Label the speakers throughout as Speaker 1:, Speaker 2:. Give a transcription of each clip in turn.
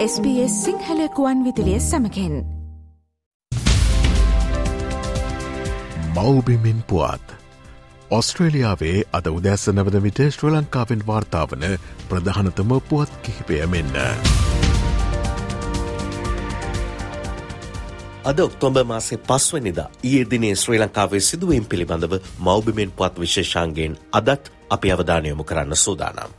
Speaker 1: SBS සිංහලකුවන් විදිලිය සමකෙන්
Speaker 2: මවබිමින් පුවත් ඔස්ට්‍රේලියාවේ අද උදැස්ස නවද විට ශ්‍ර ලංකාවෙන් වාර්තාාවන ප්‍රධානතම පුවත් කිහිපය මෙන්න.
Speaker 3: අද ඔක්තොම්බ මාසේ පස්වනිදා ඒ දිනේ ශ්‍රී ලංකාවේ සිදුවීම් පිළිබඳව මෞබිමෙන් පුවත් විශේෂන්ගෙන් අදත් අපි අවධානයොමු කරන්න සූදානම්.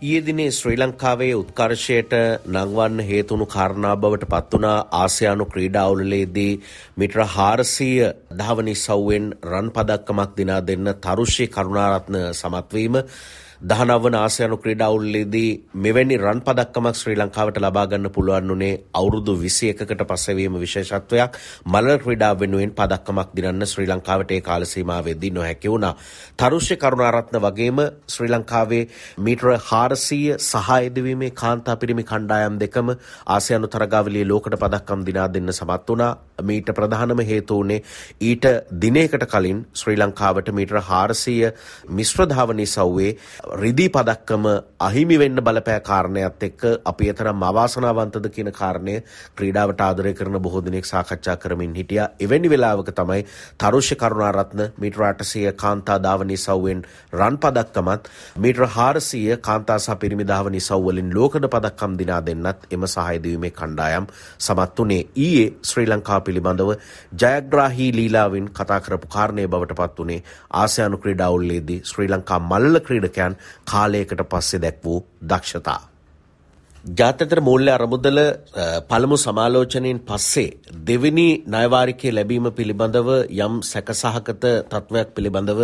Speaker 3: ඊයේ දිනේ ශ්‍රී ලංකාවේ උත්කර්ෂයට නංවන්න හේතුණු කාරණා බවට පත්වනා ආසියානු ක්‍රීඩාවුලලේදී මිට්‍ර හාරසීය දහවනි සව්වෙන් රන් පදක්කමක් දිනා දෙන්න තරුෂ්‍ය කරුණාරත්න සමත්වීම දහනවන ආසයනු ක්‍රීඩාවුල්ලේදී මෙවැනි රන් පදක්කමක් ශ්‍රී ලංකාවට ලබාගන්න පුළුවන් වනේ අවුරුදු විසි එකකට පසවීම විශේෂත්වයක් මල ක්‍රඩා වෙනුවෙන් පදක්කමක් දිනන්න ශ්‍රී ලංකාවට ඒ කාලසීමාවේදී නොහැකි වුණා. තරුෂ්‍ය කරුණාරත්න වගේම ශ්‍රී ලංකාවේ මීට්‍ර හාරසීය සහයදවීමේ කාන්තා පිරිමි කණ්ඩායම් දෙකම ආසයනු තරගාවලිය ලෝකට පදක්කම් දිනා දෙන්න සමත් වුණා මීට ප්‍රධානම හේතුවනේ ඊට දිනයකට කලින් ශ්‍රී ලංකාවට මීට්‍ර හාරසීය මිශ්‍රධාවනි සව්වේ රිදී පදක්කම අහිමි වෙන්න බලපෑ කාරණයත් එක්ක අපි එතරම් අවාසනාවන්තද කියන කාරණය ක්‍රීඩාවට ආදරය කරන බොහෝ දෙනෙක් සාකච්ඡා කරමින් හිටියා. එවැනි වෙලාවක තමයි තරුෂ්‍ය කරුණාරත්න මීටර 800 කාන්තා ධාවනී සව්වෙන් රන් පදක්කමත් මීටර 400 කාන්තා සහ පිරිමි ධාවනී සව් වලින් ලෝකඩ පදක්කම් දිනා දෙන්නත් එම සහාය දීමේ කණ්ඩායම් සමත් වුණේ. ඊයේ ශ්‍රී ලංකාව පිළිබඳව ජයග්‍රාහී ලීලාවෙන් කතා කරපු කාරණය බවට පත් වුණේ ආසියානු ක්‍රීඩාවුල්ලේදී ශ්‍රී ලංකා මල්ල ක්‍රීඩකයන් කාලයකට පස්සේ දැක් වූ දක්ෂතා. ජාත්‍යන්තර මූල්‍ය අරමුදල පළමු සමාලෝචනයෙන් පස්සේ දෙවෙනි නයවාරිකය ලැබීම පිළිබඳව යම් සැකසහකත තත්ත්වයක් පිළිබඳව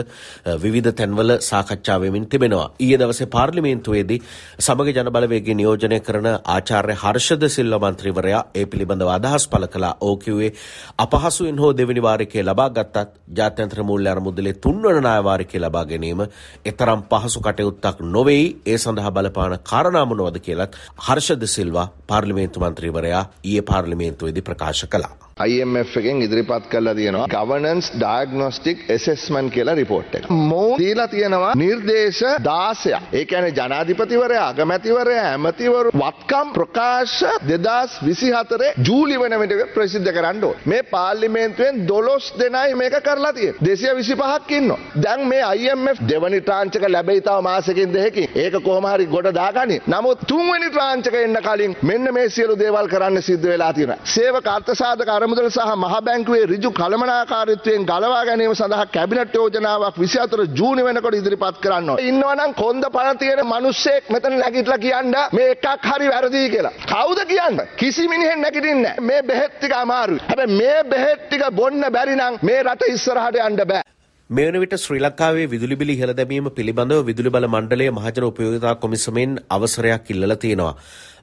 Speaker 3: විවිධ තැන්වල සාකච්ඡාවමින් තිබෙනවා. ඊය දවසේ පාර්ලිමේන්තුවේදී සමග ජනබලවේගේ නියෝජනය කරන ආචාර්ය හර්ෂද සිල්ව මන්ත්‍රීවරයා ඒ පිළිබඳව අදහස් පළ කළා. ඕකිවේ අපහසුවෙන් හෝ දෙවනි වාරිකය ලබා ගත්තත් ජාත්‍යන්තර මූල්‍ය අරමුදලේ තුන්වන නායවාරිකය ලබා ගැනීම එතරම් පහසු කටයුත්තක් නොවෙයි. ඒ සඳහා බලපාන කාරණාමනවද කියලත් හර්ෂද සිල්වා පාර්ලිමේන්තු මන්ත්‍රීවරයා ඊයේ පාර්ලිමේන්තුවේදී ප්‍රකාශ කළා.
Speaker 4: IMF එකෙන් ඉදිරිපත් කරලා තියෙනවා governance diagnostic assessment කියලා report එක. මෝ දීලා තියෙනවා නිර්දේශ 16ක්. ඒ කියන්නේ ජනාධිපතිවරයා, අගමැතිවරයා, ඇමතිවරු වත්කම් ප්‍රකාශ 2024 ජූලි වෙන විට ප්‍රසිද්ධ කරන්න ඕනේ. මේ පාර්ලිමේන්තුවෙන් 12 දෙනයි මේක කරලා තියෙන්නේ. 225ක් ඉන්නවා. දැන් මේ IMF දෙවනි ට්‍රාන්ච් එක ලැබෙයි තව මාසෙකින් දෙකකින්. ඒක කොහොම හරි ගොඩ දාගනි. නමුත් තුන්වෙනි ට්‍රාන්ච් එක එන්න කලින් මෙන්න මේ සියලු දේවල් කරන්න සිද්ධ වෙලා තියෙනවා. සේවක අර්ථසාධක අරමුදල සහ මහ බැංකුවේ ඍජු කළමනාකාරීත්වයෙන් ගලවා ගැනීම සඳහා කැබිනට් යෝජනාවක් 24 ජූනි වෙනකොට ඉදිරිපත් කරන්න ඕනේ. ඉන්නවනම් කොන්ද පණ තියෙන මිනිස්සෙක් මෙතන නැගිටලා කියන්න මේ එකක් හරි වැරදි කියලා. කවුද කියන්නේ? කිසි මිනිහෙක් නැගිටින්නේ නැහැ. මේ බෙහෙත් ටික අමාරුයි. හැබැයි මේ බෙහෙත් ටික බොන්න බැරි නම් මේ රට ඉස්සරහට යන්න බෑ.
Speaker 3: මෙවන විට ශ්‍රී ලංකාවේ විදුලි බිලි ඉහළ දැමීම පිළිබඳව විදුලි බල මණ්ඩලය මහජන උපයෝගිතා කොමිසමෙන් අවසරයක් ඉල්ලලා තියෙනවා.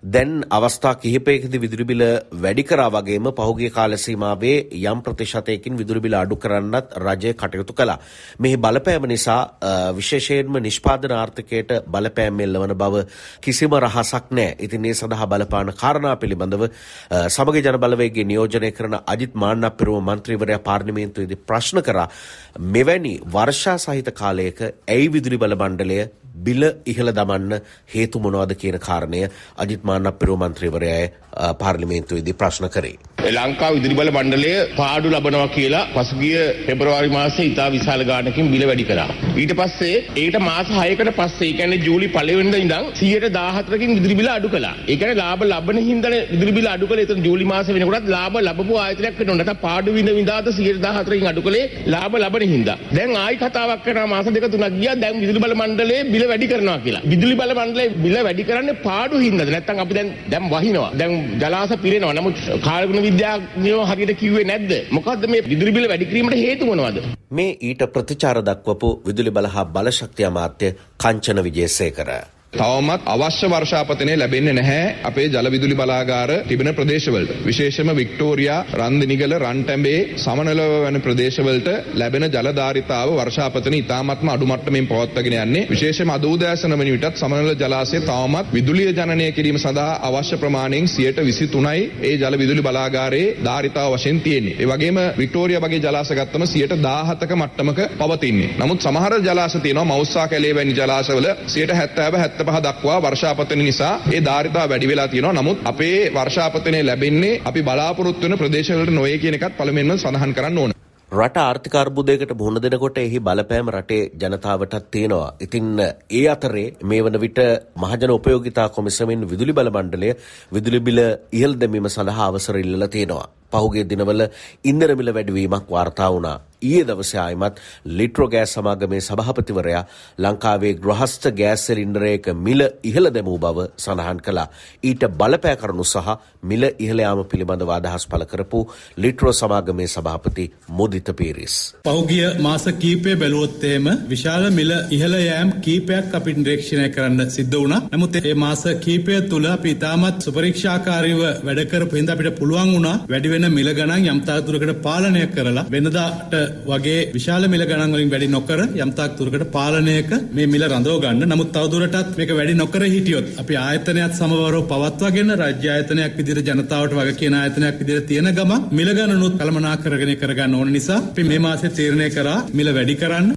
Speaker 3: දැන් අවස්ථා කිහිපයකදී විදුලි බිල වැඩි කරා වගේම පහුගිය කාල සීමාවේ යම් ප්‍රතිශතයකින් විදුලි බිල අඩු කරන්නත් රජය කටයුතු කළා. මෙහි බලපෑම නිසා විශේෂයෙන්ම නිෂ්පාදන ආර්ථිකයට බලපෑම් එල්ලවන බව කිසිම රහසක් නැහැ. ඉතින් ඒ සඳහා බලපාන කාරණා පිළිබඳව සමග ජන බලවේගයේ නියෝජනය කරන අජිත් මාන්නප්පිරුව මන්ත්‍රීවරයා පාර්ලිමේන්තුවේදී ප්‍රශ්න කරා මෙවැනි වර්ෂා සහිත කාලයක ඇයි විදුලි බල මණ්ඩලය බිල ඉහළ දමන්න හේතු මොනවද කියන කාරණය අජිත් මාන්නප්පිරුව මන්ත්‍රීවරයාය පාර්ලිමේන්තුවේදී ප්‍රශ්න කරේ.
Speaker 5: ලංකාව ඉදිරි බල මණ්ඩලය පාඩු ලබනවා කියලා පසුගිය පෙබරවාරි මාසේ ඉතා විශාල ගානකින් බිල වැඩි කරා. ඊට පස්සේ ඒකට මාස 6කට පස්සේ ඒ කියන්නේ ජූලි පළවෙනිදා ඉඳන් 114කින් ඉදිරි බිල අඩු කළා. ඒ කියන්නේ ලාභ ලබන හින්දානේ ඉදිරි බිල අඩු කළේ. එතන ජූලි මාසේ වෙනකොටත් ලාභ ලැබපු ආයතනයක් වෙනවා. නැත්නම් පාඩු විඳ විඳාත 114කින් අඩු කළේ ලාභ ලබන හින්දා. දැන් ආයි කතාවක් කරනවා මාස දෙක තුනක් ගියා. දැන් විදුලි බල මණ්ඩලයේ බිල වැඩි කරනවා කියලා. විදුලි බල මණ්ඩලයේ බිල වැඩි කරන්නේ පාඩු හින්දාද? නැත්නම් අපි දැන් දැන් වහිනවා. දැන් ජලාශ පිරෙනවා. නමුත් කාර්බන විද්‍යාඥයෝ හරියට කිව්වේ නැද්ද? මොකද්ද මේ විදුලි බිල වැඩි කිරීමට හේතු මොනවද?
Speaker 3: මේ ඊට ප්‍රතිචාර දක්වපු විදුලි බල හා බලශක්ති අමාත්‍ය කංචන විජේසේකර
Speaker 6: තවමත් අවශ්‍ය වර්ෂාපතනය ලැබෙන්නේ නැහැ අපේ ජලවිදුලි බලාගාර තිබෙන ප්‍රදේශවලට. විශේෂම වික්ටෝරියා, රන්දිනිගල, රන්ටැඹේ, සමනලව වැනි ප්‍රදේශවලට ලැබෙන ජල ධාරිතාව වර්ෂාපතන ඉතාමත්ම අඩු මට්ටමින් පවත්වාගෙන යන්නේ. විශේෂම අද උදෑසන වන විටත් සමනල ජලාශය තවමත් විදුලිය ජනනය කිරීම සඳහා අවශ්‍ය ප්‍රමාණයෙන් 23යි ඒ ජල විදුලි බලාගාරයේ ධාරිතාව වශයෙන් තියෙන්නේ. ඒ වගේම වික්ටෝරියා වගේ ජලාශ ගත්තම 17ක මට්ටමක පවතින්නේ. නමුත් සමහර ජලාශ තියෙනවා මවුස්සා කැලේ වැනි ජලාශවල 70 70 පහ දක්වා වර්ෂාපතන නිසා ඒ ධාරිතාව වැඩි වෙලා තියෙනවා. නමුත් අපේ වර්ෂාපතනය ලැබෙන්නේ අපි බලාපොරොත්තු වෙන ප්‍රදේශවලට නොවේ කියන එකත් පළමුවෙන්ම සඳහන් කරන්න ඕන.
Speaker 3: රට ආර්ථික අර්බුදයකට මුහුණ දෙනකොට එහි බලපෑම රටේ ජනතාවටත් තියෙනවා. ඉතින් ඒ අතරේ මේ වන විට මහජන උපයෝගිතා කොමිසමෙන් විදුලි බල මණ්ඩලය විදුලි බිල ඉහළ දැමීම සඳහා අවසර ඉල්ලලා තියෙනවා. පහුගේ දිනවල ඉන්දර මිල වැඩිවීමක් වාර්තා වුණා. ඊයේ දවසේ ආයමත් ලිට්‍රෝ ගෑස් සමාගමේ සභාපතිවරයා ලංකාවේ ගෘහස්ත ගෑස් සිලින්ඩරයක මිල ඉහළ දැමූ බව සඳහන් කළා. ඊට බලපෑ කරුණු සහ මිල ඉහළ යාම පිළිබඳව අදහස් පළ කරපු ලිට්‍රෝ සමාගමේ සභාපති මුදිත පීරිස්.
Speaker 7: පෞගිය මාස කීපය බැලුවොත්තේම විශාල මිල ඉහළ යෑම් කීපයක් අපි නිරීක්ෂණය කරන්න සිද්ධ වුණා. නමුත් ඒ මාස කීපය තුළ අපි ඉතාමත් සුපරීක්ෂාකාරීව වැඩ කරපු හින්දා අපිට පුළුවන් වුණා වැඩි වෙන මිල ගණන් යම් තාක් දුරකට පාලනය කරලා වෙනදාට වගේ විශාල මිල ගණන් වලින් වැඩි නොකර යම් තාක් දුරකට පාලනයක මේ මිල රඳව ගන්න. නමුත් තවදුරටත් මේක වැඩි නොකර හිටියොත් අපි ආයතනයත් සමවරව පවත්වාගෙන රාජ්‍ය ආයතනයක් විදිහට ජනතාවට වග කියන ආයතනයක් විදිහට තියෙන ගම මිල ගණනුත් කළමනාකරගෙන කරගන්න ඕන නිසා අපි මේ මාසේ තීරණය කරා මිල වැඩි කරන්න.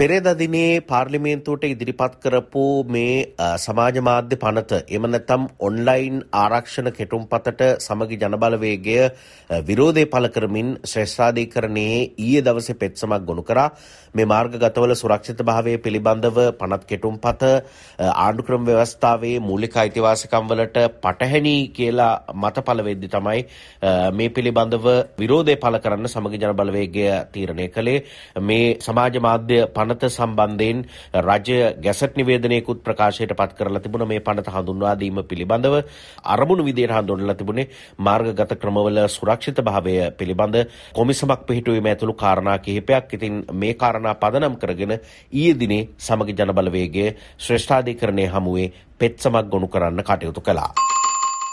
Speaker 3: පෙරේද දිනේ පාර්ලිමේන්තුවට ඉදිරිපත් කරපු මේ සමාජ මාධ්‍ය පනත එම නැතම් ඔන්ලයින් ආරක්ෂණ කෙටුම්පතට සමගි ජනබලවේගය විරෝධය පළ කරමින් ශ්‍රේෂ්ඨාධීකරණයේ ඊයේ දවසේ පෙත්සමක් ගොනු කරා. මේ මාර්ගගතවල සුරක්ෂිත භාවය පිළිබඳව පනත් කෙටුම්පත ආණ්ඩුක්‍රම ව්‍යවස්ථාවේ මූලික අයිතිවාසිකම් වලට පටහැනි කියලා මත පළ වෙද්දි තමයි මේ පිළිබඳව විරෝධය පළ කරන්න සමගි ජනබලවේගය තීරණය කළේ. මේ සමාජ මාධ්‍ය පනත සම්බන්ධයෙන් රජය ගැසට් නිවේදනයකුත් ප්‍රකාශයට පත් කරලා තිබුණ මේ පනත හඳුන්වා දීම පිළිබඳව අරමුණු විදියට හඳුන්වලා තිබුණේ මාර්ගගත ක්‍රමවල සුරක්ෂිත භාවය පිළිබඳ කොමිසමක් පිහිටුවීම ඇතුළු කාරණා කිහිපයක්. ඉතින් මේ කාරණා පදනම් කරගෙන ඊයේ දිනේ සමගි ජනබලවේගය ශ්‍රේෂ්ඨාධිකරණය හමුවේ පෙත්සමක් ගොනු කරන්න කටයුතු කළා.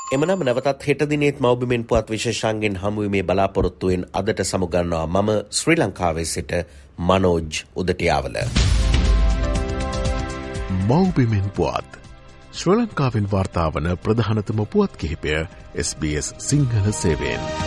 Speaker 3: එමනම් නැවතත් හෙට දිනෙත් මෞබිමෙන් පුවත් විශේෂන්ගෙන් හමුවීමේ බලාපොරොත්තුවෙන් අදට සමුගන්නවා මම ශ්‍රී ලංකාවේ සිට මනෝජ් උදටියාවල.
Speaker 2: මෞබිමෙන් පුවත් ශ්‍ර ලංකාවෙන් වාර්තාාවන ප්‍රධානතම පුවත් කිහිපය SBS සිංහල සේවෙන්.